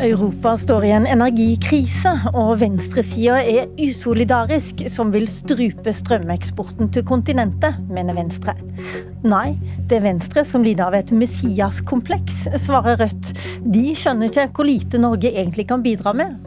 Europa står i en energikrise, og venstresida er usolidarisk som vil strupe strømeksporten til kontinentet, mener Venstre. Nei, det er Venstre som lider av et Messias-kompleks, svarer Rødt. De skjønner ikke hvor lite Norge egentlig kan bidra med.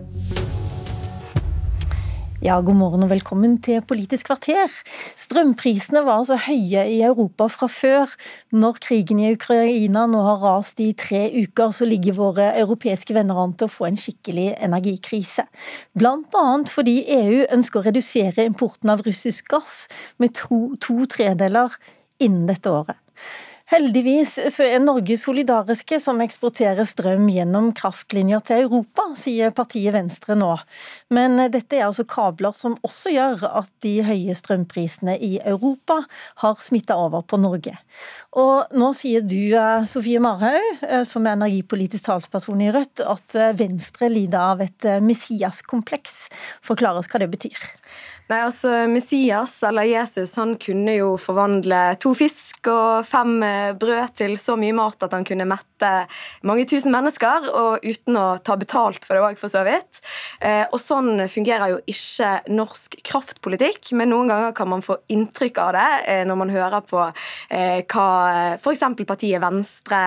Ja, god morgen og velkommen til Politisk kvarter. Strømprisene var så høye i Europa fra før. Når krigen i Ukraina nå har rast i tre uker, så ligger våre europeiske venner an til å få en skikkelig energikrise. Blant annet fordi EU ønsker å redusere importen av russisk gass med to, to tredeler innen dette året. Heldigvis så er Norge solidariske som eksporterer strøm gjennom kraftlinjer til Europa, sier partiet Venstre nå. Men dette er altså kabler som også gjør at de høye strømprisene i Europa har smitta over på Norge. Og nå sier du, eh, Sofie Marhaug, eh, som er energipolitisk talsperson i Rødt, at eh, Venstre lider av et Messias-kompleks. Forklar oss hva det betyr. Nei, altså Messias, eller Jesus, han kunne jo forvandle to fisk og fem eh, brød til så mye mat at han kunne mette mange tusen mennesker, og uten å ta betalt for det òg, for så vidt. Eh, og sånn fungerer jo ikke norsk kraftpolitikk, men noen ganger kan man få inntrykk av det eh, når man hører på hva f.eks. partiet Venstre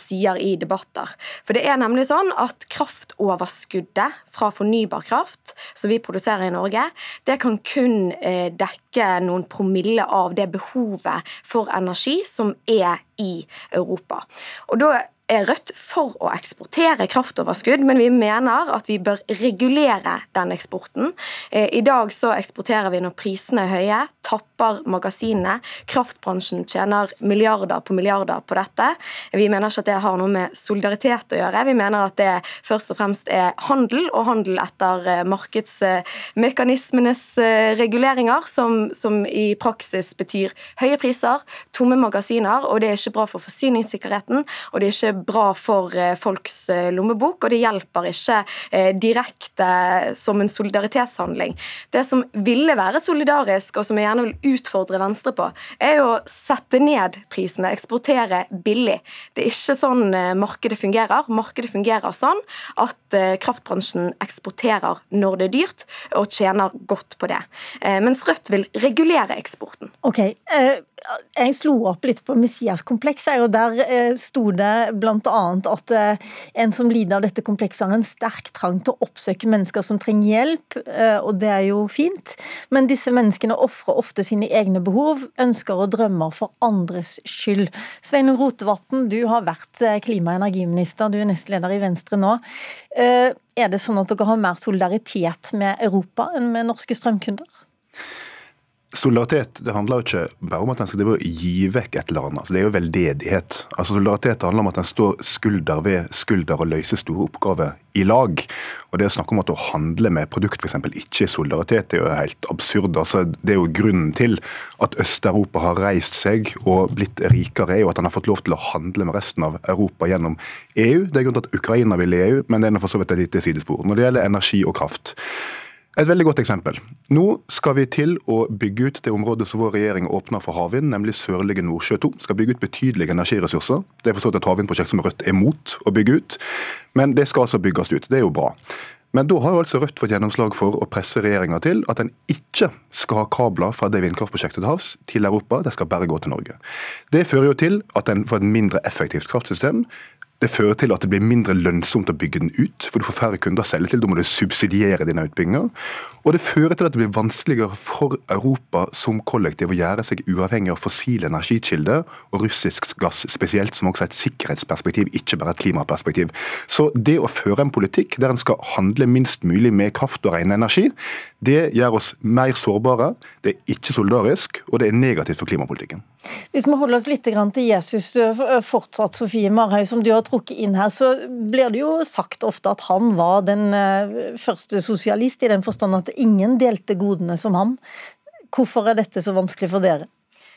sier i debatter. For det er nemlig sånn at kraftoverskuddet fra fornybar kraft som vi produserer i Norge, det kan kun eh, dekke noen promille av det behovet for energi som er i Europa. Og da er Rødt for å eksportere kraftoverskudd, men vi mener at vi bør regulere den eksporten. Eh, I dag så eksporterer vi når prisene er høye, tapper magasinene. Kraftbransjen tjener milliarder på milliarder på dette. Vi mener ikke at det har noe med solidaritet å gjøre. Vi mener at det først og fremst er handel, og handel etter eh, markedsmekanismenes eh, reguleringer, som, som i praksis betyr høye priser, tomme magasiner, og det er ikke bra for forsyningssikkerheten. og det er ikke bra for eh, folks eh, lommebok, og det hjelper ikke eh, direkte som en solidaritetshandling. Det som ville være solidarisk, og som jeg gjerne vil utfordre Venstre på, er jo å sette ned prisene, eksportere billig. Det er ikke sånn markedet fungerer. Markedet fungerer sånn at kraftbransjen eksporterer når det er dyrt, og tjener godt på det. Mens Rødt vil regulere eksporten. Ok, Jeg slo opp litt på Messias-komplekset, og der sto det bl.a. at eh, en som lider av dette komplekset, har en sterk trang til å oppsøke mennesker som trenger hjelp, eh, og det er jo fint. Men disse menneskene ofrer ofte sine egne behov, ønsker og drømmer for andres skyld. Sveinung Rotevatn, du har vært eh, klima- og energiminister, du er nestleder i Venstre nå. Er det sånn at dere har mer solidaritet med Europa enn med norske strømkunder? Solidaritet det handler jo ikke bare om at en skal gi vekk et eller annet. Altså, det er jo veldedighet. Altså, solidaritet handler om at en står skulder ved skulder og løser store oppgaver i lag. Og Det å snakke om at å handle med produkt f.eks. ikke er solidaritet, det er jo helt absurd. Altså, det er jo grunnen til at Øst-Europa har reist seg og blitt rikere, er jo at han har fått lov til å handle med resten av Europa gjennom EU. Det er grunnen til at Ukraina vil i EU, men det er for så vidt et lite sidespor. Når det gjelder energi og kraft. Et veldig godt eksempel. Nå skal vi til å bygge ut det området som vår regjering åpner for havvind, nemlig Sørlige Nordsjø 2. Skal bygge ut betydelige energiressurser. Det er forstått et havvindprosjekt som Rødt er mot å bygge ut, men det skal altså bygges ut. Det er jo bra. Men da har jo altså Rødt fått gjennomslag for å presse regjeringa til at en ikke skal ha kabler fra det vindkraftprosjektet til havs til Europa, det skal bare gå til Norge. Det fører jo til at en får et mindre effektivt kraftsystem. Det fører til at det blir mindre lønnsomt å bygge den ut, for du får færre kunder å selge til. Da må du subsidiere dine utbygginger. Og det fører til at det blir vanskeligere for Europa som kollektiv å gjøre seg uavhengig av fossile energikilder, og russisk gass spesielt, som også er et sikkerhetsperspektiv, ikke bare et klimaperspektiv. Så det å føre en politikk der en skal handle minst mulig med kraft og ren energi, det gjør oss mer sårbare, det er ikke solidarisk, og det er negativt for klimapolitikken. Hvis vi holder oss litt til Jesus fortsatt, Sofie Marhaug, som du har trukket inn her, så blir det jo sagt ofte at han var den første sosialist, i den forstand at ingen delte godene som ham. Hvorfor er dette så vanskelig for dere?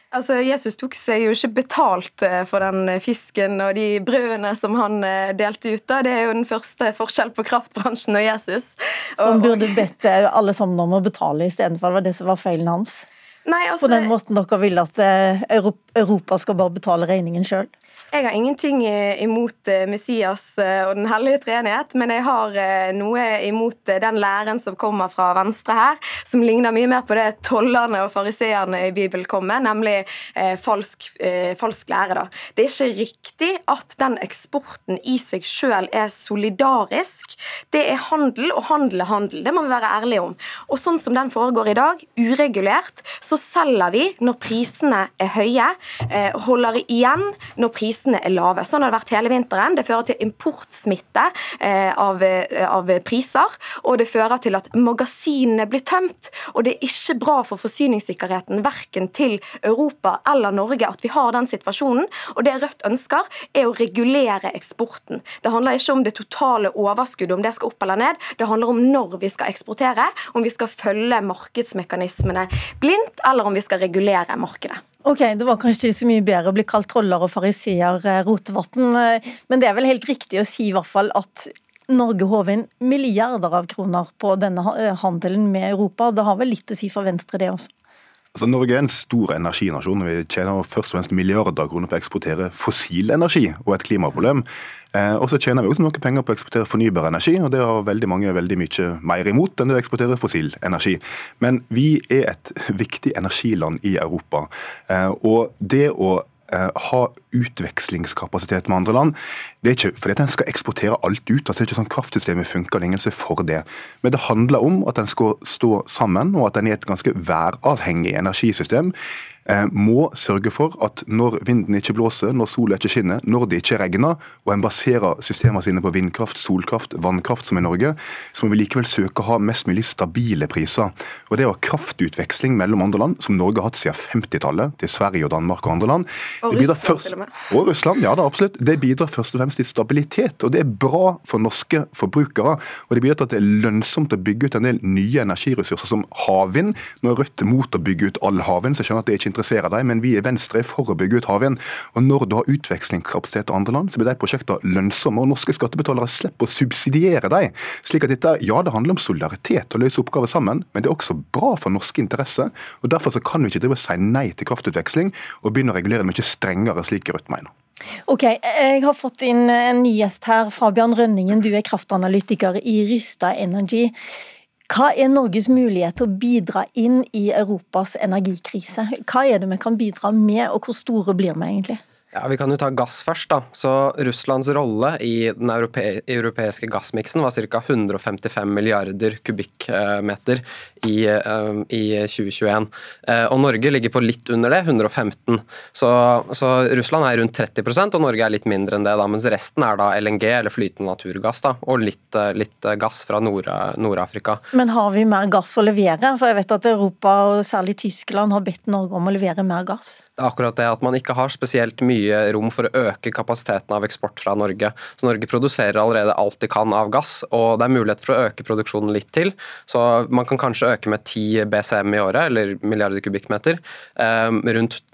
Altså, Jesus tok seg jo ikke betalt eh, for den fisken og de brødene som han eh, delte ut. da. Det er jo den første forskjell på kraftbransjen og Jesus. Som burde bedt eh, alle sammen om å betale istedenfor. Det var det som var feilen hans. Nei, altså, På den måten dere vil at Europa skal bare betale regningen sjøl? Jeg har ingenting imot eh, Messias eh, og Den hellige treenighet, men jeg har eh, noe imot den læren som kommer fra venstre her, som ligner mye mer på det tollerne og fariseerne i Bibelen kom med, nemlig eh, falsk, eh, falsk, lære. Da. Det er ikke riktig at den eksporten i seg sjøl er solidarisk. Det er handel, og handel er handel. Det må vi være ærlige om. Og sånn som den foregår i dag, uregulert, så selger vi når prisene er høye, eh, holder igjen når prisene prisene er lave. Sånn har det vært hele vinteren. Det fører til importsmitte eh, av, eh, av, priser, og det fører til at magasinene blir tømt. Og det er ikke bra for forsyningssikkerheten verken til Europa eller Norge at vi har den situasjonen. Og det Rødt ønsker, er å regulere eksporten. Det handler ikke om det totale overskuddet, om det skal opp eller ned. Det handler om når vi skal eksportere, om vi skal følge markedsmekanismene blindt, eller om vi skal regulere markedet. Ok, Det var kanskje ikke så mye bedre å bli kalt troller og fariseer, eh, Rotevatn, eh, men det er vel helt riktig å si i hvert fall at Norge håver inn milliarder av kroner på denne eh, handelen med Europa. Det har vel litt å si for Venstre, det også? Altså, Norge er en stor energinasjon. Vi tjener først og fremst milliarder av kroner på å eksportere fossil energi og et klimaproblem. Eh, og så tjener vi også noen penger på å eksportere fornybar energi, og det har veldig mange veldig mye mer imot enn det å eksportere fossil energi. Men vi er et viktig energiland i Europa. Eh, og det å Eh, ha utvekslingskapasitet med andre land. Det er ikke fordi at en skal eksportere alt ut. altså det er ikke sånn Kraftsystemet funker, det er for det. Men det handler om at en skal stå sammen, og at en er et ganske væravhengig energisystem Eh, må sørge for at når vinden ikke blåser, når sola ikke skinner, når det ikke regner, og en baserer systemene sine på vindkraft, solkraft, vannkraft, som i Norge, så må vi likevel søke å ha mest mulig stabile priser. Og Det å ha kraftutveksling mellom andre land, som Norge har hatt siden 50-tallet, til Sverige og Danmark og andre land Og Russland, først, til og med. Og Russland, ja da, absolutt. Det bidrar først og fremst til stabilitet. Og det er bra for norske forbrukere. Og det bidrar til at det er lønnsomt å bygge ut en del nye energiressurser, som havvind. Nå er Rødt mot å bygge ut all havvind, så jeg skjønner at det ikke interesserer deg, men vi i Venstre er for å bygge ut havvind. Og når du har utvekslingskapasitet til andre land, så blir de prosjektene lønnsomme. Og norske skattebetalere slipper å subsidiere dem. Slik at dette, ja, det handler om solidaritet å løse oppgaver sammen, men det er også bra for norske interesser. og Derfor kan vi ikke drive og si nei til kraftutveksling og begynne å regulere det mye strengere, slik Rødt mener. Ok, Jeg har fått inn en ny gjest her. Fabian Rønningen, du er kraftanalytiker i Rysta Energy. Hva er Norges mulighet til å bidra inn i Europas energikrise? Hva er det vi kan bidra med, og hvor store blir vi egentlig? Ja, Vi kan jo ta gass først. da. Så Russlands rolle i den europe europeiske gassmiksen var ca. 155 milliarder kubikkmeter i, uh, i 2021. Uh, eh, og Norge ligger på litt under det, 115. Så, så, Russland er rundt 30% og Norge er litt mindre enn det. da, Mens resten er da LNG, eller flytende naturgass, da, og litt, litt gass fra Nord-Afrika. Nord Men har vi mer gass å levere? For jeg vet at Europa, og særlig Tyskland, har bedt Norge om å levere mer gass akkurat det at man ikke har spesielt mye rom for å øke kapasiteten av eksport fra Norge. Så Norge produserer allerede alt de kan av gass, og det er mulighet for å øke produksjonen litt til. Så man kan kanskje øke med 10 BCM i året, eller milliarder kubikkmeter, eh,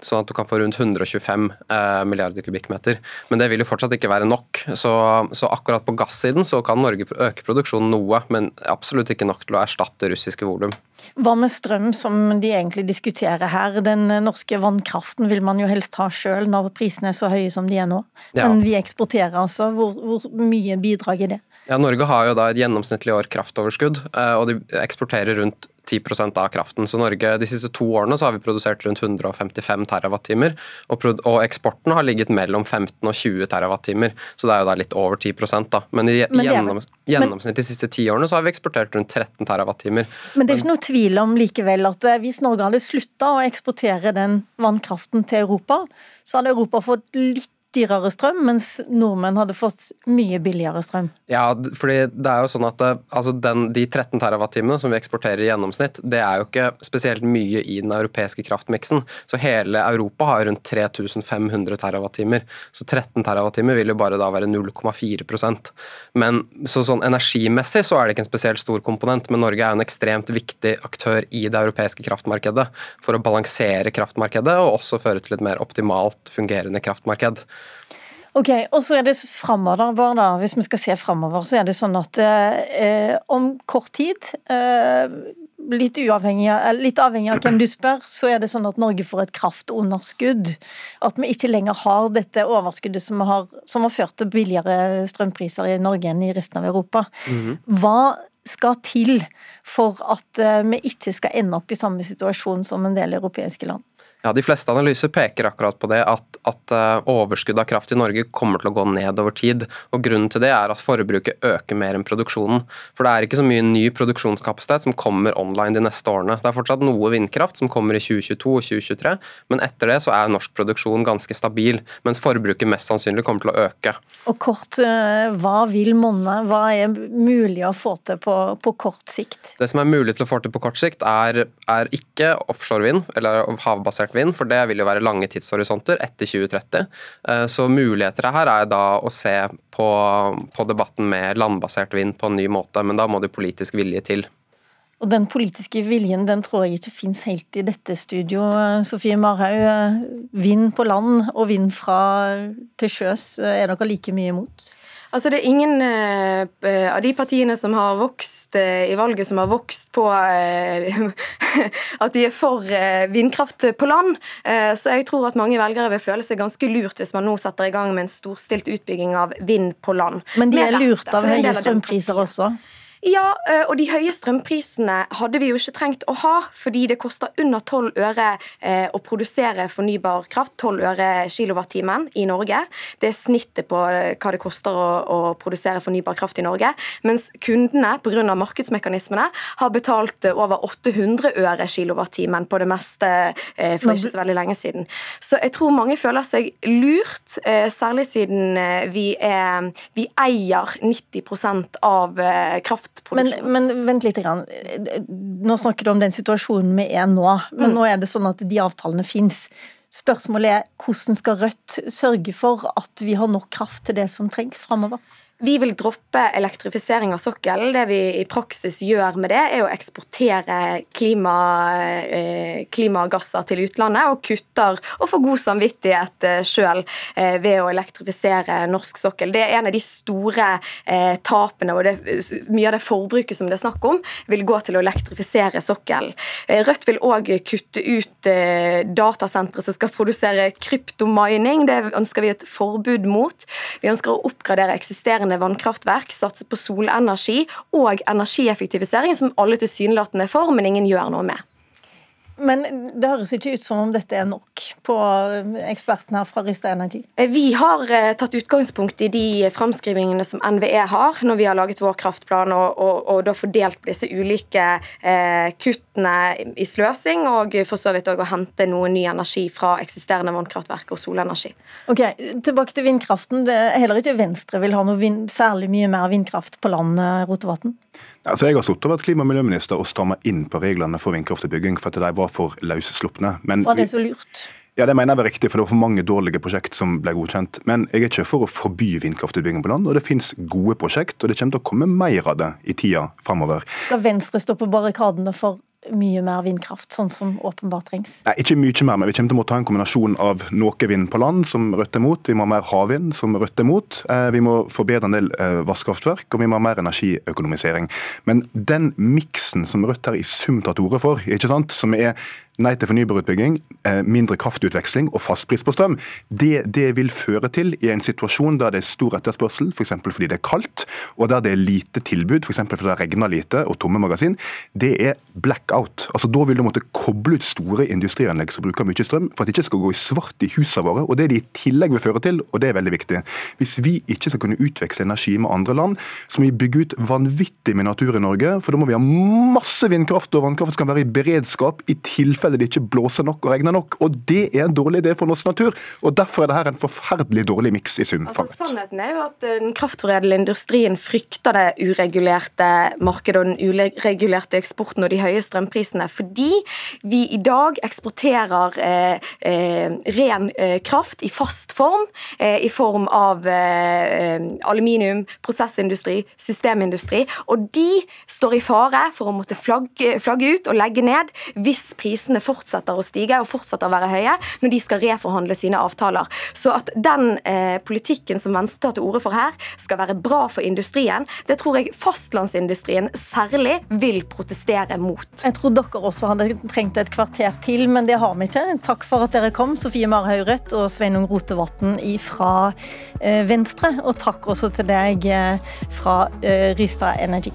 sånn at du kan få rundt 125 eh, milliarder kubikkmeter. Men det vil jo fortsatt ikke være nok. Så, så akkurat på gassiden så kan Norge øke produksjonen noe, men absolutt ikke nok til å erstatte russiske volum. Hva med strøm, som de egentlig diskuterer her? Den norske vannkraften vil man jo helst ha sjøl når prisene er så høye som de er nå. Ja. Men vi eksporterer altså. Hvor, hvor mye bidrag er det? Ja, Norge har jo da et gjennomsnittlig år kraftoverskudd, eh, og de eksporterer rundt 10% av kraften. Så Norge, De siste to årene så har vi produsert rundt 155 TWh, og, og eksporten har ligget mellom 15 og 20 TWh. Så det er jo da litt over 10 da. Men i men gjennom, gjennomsnitt de siste ti årene så har vi eksportert rundt 13 TWh. Men det er ikke noe tvil om likevel at eh, hvis Norge hadde slutta å eksportere den vannkraften til Europa, så hadde Europa fått litt dyrere strøm, mens nordmenn hadde fått mye billigere strøm. Ja, fordi det er jo sånn at eh, altså den, De 13 TWh som vi eksporterer i gjennomsnitt, det er jo ikke spesielt mye i den europeiske kraftmiksen. Så hele Europa har rundt 3500 TWh. Så 13 TWh vil jo bare da være 0,4% Men så sånn energimessig så er det ikke en spesielt stor komponent, men Norge er jo en ekstremt viktig aktør i det europeiske kraftmarkedet for å balansere kraftmarkedet og også føre til et mer optimalt fungerende kraftmarked. Ok, og så er det framover, da, hvis vi skal se framover, så er det sånn at eh, om kort tid eh, litt, uavhengig, litt avhengig av hvem du spør, så er det sånn at Norge får et kraftunderskudd. At vi ikke lenger har dette overskuddet som har, som har ført til billigere strømpriser i Norge enn i resten av Europa. Mm -hmm. Hva skal til for at eh, vi ikke skal ende opp i samme situasjon som en del europeiske land? Ja, De fleste analyser peker akkurat på det, at, at uh, overskuddet av kraft i Norge kommer til å gå ned over tid. og Grunnen til det er at forbruket øker mer enn produksjonen. For Det er ikke så mye ny produksjonskapasitet som kommer online de neste årene. Det er fortsatt noe vindkraft som kommer i 2022 og 2023, men etter det så er norsk produksjon ganske stabil, mens forbruket mest sannsynlig kommer til å øke. Og kort, uh, Hva vil monne? Hva er mulig å få til på, på, kort sikt? Det som er mulig til å få til på kort sikt, er, er ikke offshorevind eller havbasert vind, for det vil jo være lange tidshorisonter etter 2030. Eh, så muligheter her er da å se på, på debatten med landbasert vind på en ny måte, men da må det politisk vilje til. Og den politiske viljen den tror jeg ikke finnes helt i dette studio. Sofie Marhaug, vind på land og vind fra til sjøs, er dere like mye imot? Altså Det er ingen uh, av de partiene som har vokst uh, i valget, som har vokst på uh, at de er for vindkraft på land. så jeg tror at mange velgere vil føle seg ganske lurt hvis man nå setter i gang med en storstilt utbygging av vind på land. Men de er lurt av høye strømpriser også? Ja, eh, og de høye strømprisene hadde vi jo ikke trengt å ha, fordi det koster under 12 øre eh, å produsere fornybar kraft. 12 øre kilowattimen i Norge. Det er snittet på eh, hva det koster å, å produsere fornybar kraft i Norge. Mens kundene pga. markedsmekanismene har betalt over 800 øre kilowattimen på det meste for ikke så veldig lenge siden. Så jeg tror mange føler seg lurt, særlig siden vi, er, vi eier 90% av kraft men, men, vent litt. Grann. Nå snakker du om den situasjonen vi er nå. Men mm. nå er det sånn at de avtalene fins. Spørsmålet er hvordan skal Rødt sørge for at vi har nok kraft til det som trengs framover? Vi vil droppe elektrifisering av sokkelen. Det vi i praksis gjør med det, er å eksportere klima, eh, klimagasser til utlandet, og kutter og får god samvittighet eh, sjøl eh, ved å elektrifisere norsk sokkel. Det er en av de store tapene, og det, mye av det forbruket som det er snakk om, vil gå til å elektrifisere sokkelen. Rødt vil òg kutte ut datasentre som skal produsere kryptomining. Det ønsker vi et forbud mot. Vi ønsker å oppgradere eksisterende eksisterende vannkraftverk, satse på solenergi og energieffektivisering, som alle tilsynelatende er for, men ingen gjør noe med. Men det høres ikke ut som om dette er nok på ekspertene her fra Rista Energy? Eh, vi har eh, tatt utgangspunkt i de framskrivingene som NVE har når vi har laget vår kraftplan, og, og, og da fordelt disse ulike eh, kuttene i sløsing, og for så vidt òg å hente noe ny energi fra eksisterende vannkraftverk og solenergi. Ok, Tilbake til vindkraften. Det, heller ikke Venstre vil ha noe vind, særlig mye mer vindkraft på land, eh, Rotevatn? Altså, jeg har sittet og vært klima- og miljøminister og stramma inn på reglene for vindkraftutbygging for at de var for løsslupne. Var det så lurt? Ja, Det mener jeg var riktig, for det var for mange dårlige prosjekt som ble godkjent. Men jeg er ikke for å forby vindkraftutbygging på land, og det finnes gode prosjekt, og det kommer til å komme mer av det i tida framover. Skal Venstre stå på barrikadene for mye mer vindkraft, sånn som åpenbart trengs? Nei, Ikke mye mer, men vi kommer til å måtte ha en kombinasjon av noe vind på land, som Rødt er mot, vi må ha mer havvind, som Rødt er mot, eh, vi må forbedre en del eh, vannkraftverk, og vi må ha mer energiøkonomisering. Men den miksen som Rødt her i sum tar til orde for, ikke sant, som er nei til fornybarutbygging, eh, mindre kraftutveksling og fastpris på strøm, det, det, vil føre til i en situasjon der det er stor etterspørsel, f.eks. For fordi det er kaldt, og der det er lite tilbud, f.eks. fordi det regner lite og tomme magasin, det er blackout. Altså Da vil du måtte koble ut store industrianlegg som bruker mye strøm, for at det ikke skal gå i svart i husene våre. og Det er det i tillegg vil føre til, og det er veldig viktig. Hvis vi ikke skal kunne utveksle energi med andre land, så må vi bygge ut vanvittig med natur i Norge, for da må vi ha masse vindkraft, og vannkraft som kan være i beredskap i tilfelle tilfelle det ikke blåser nok og regner nok. Og det er en dårlig idé for norsk natur. Og derfor er det her en forferdelig dårlig miks i sum. Altså, sannheten er jo at den kraftforedlende industrien frykter det uregulerte markedet og den uregulerte eksporten og de høye strømprisene, fordi vi i dag eksporterer eh, eh, ren eh, kraft i fast form, eh, i form av eh, aluminium, prosessindustri, systemindustri, og de står i fare for å måtte flagge, flagge ut og legge ned hvis prisene fortsetter å stige og fortsetter å være høye når de skal reforhandle sine avtaler. Så at den eh, politikken som Venstre tar til orde for her, skal være bra for industrien, det tror jeg fastlandsindustrien særlig vil protestere mot. Jeg tror dere også hadde trengt et kvarter til, men det har vi ikke. Takk for at dere kom, Sofie Marhaug Rødt og Sveinung Rotevatn fra eh, Venstre. Og takk også til deg eh, fra eh, Rystad Energy.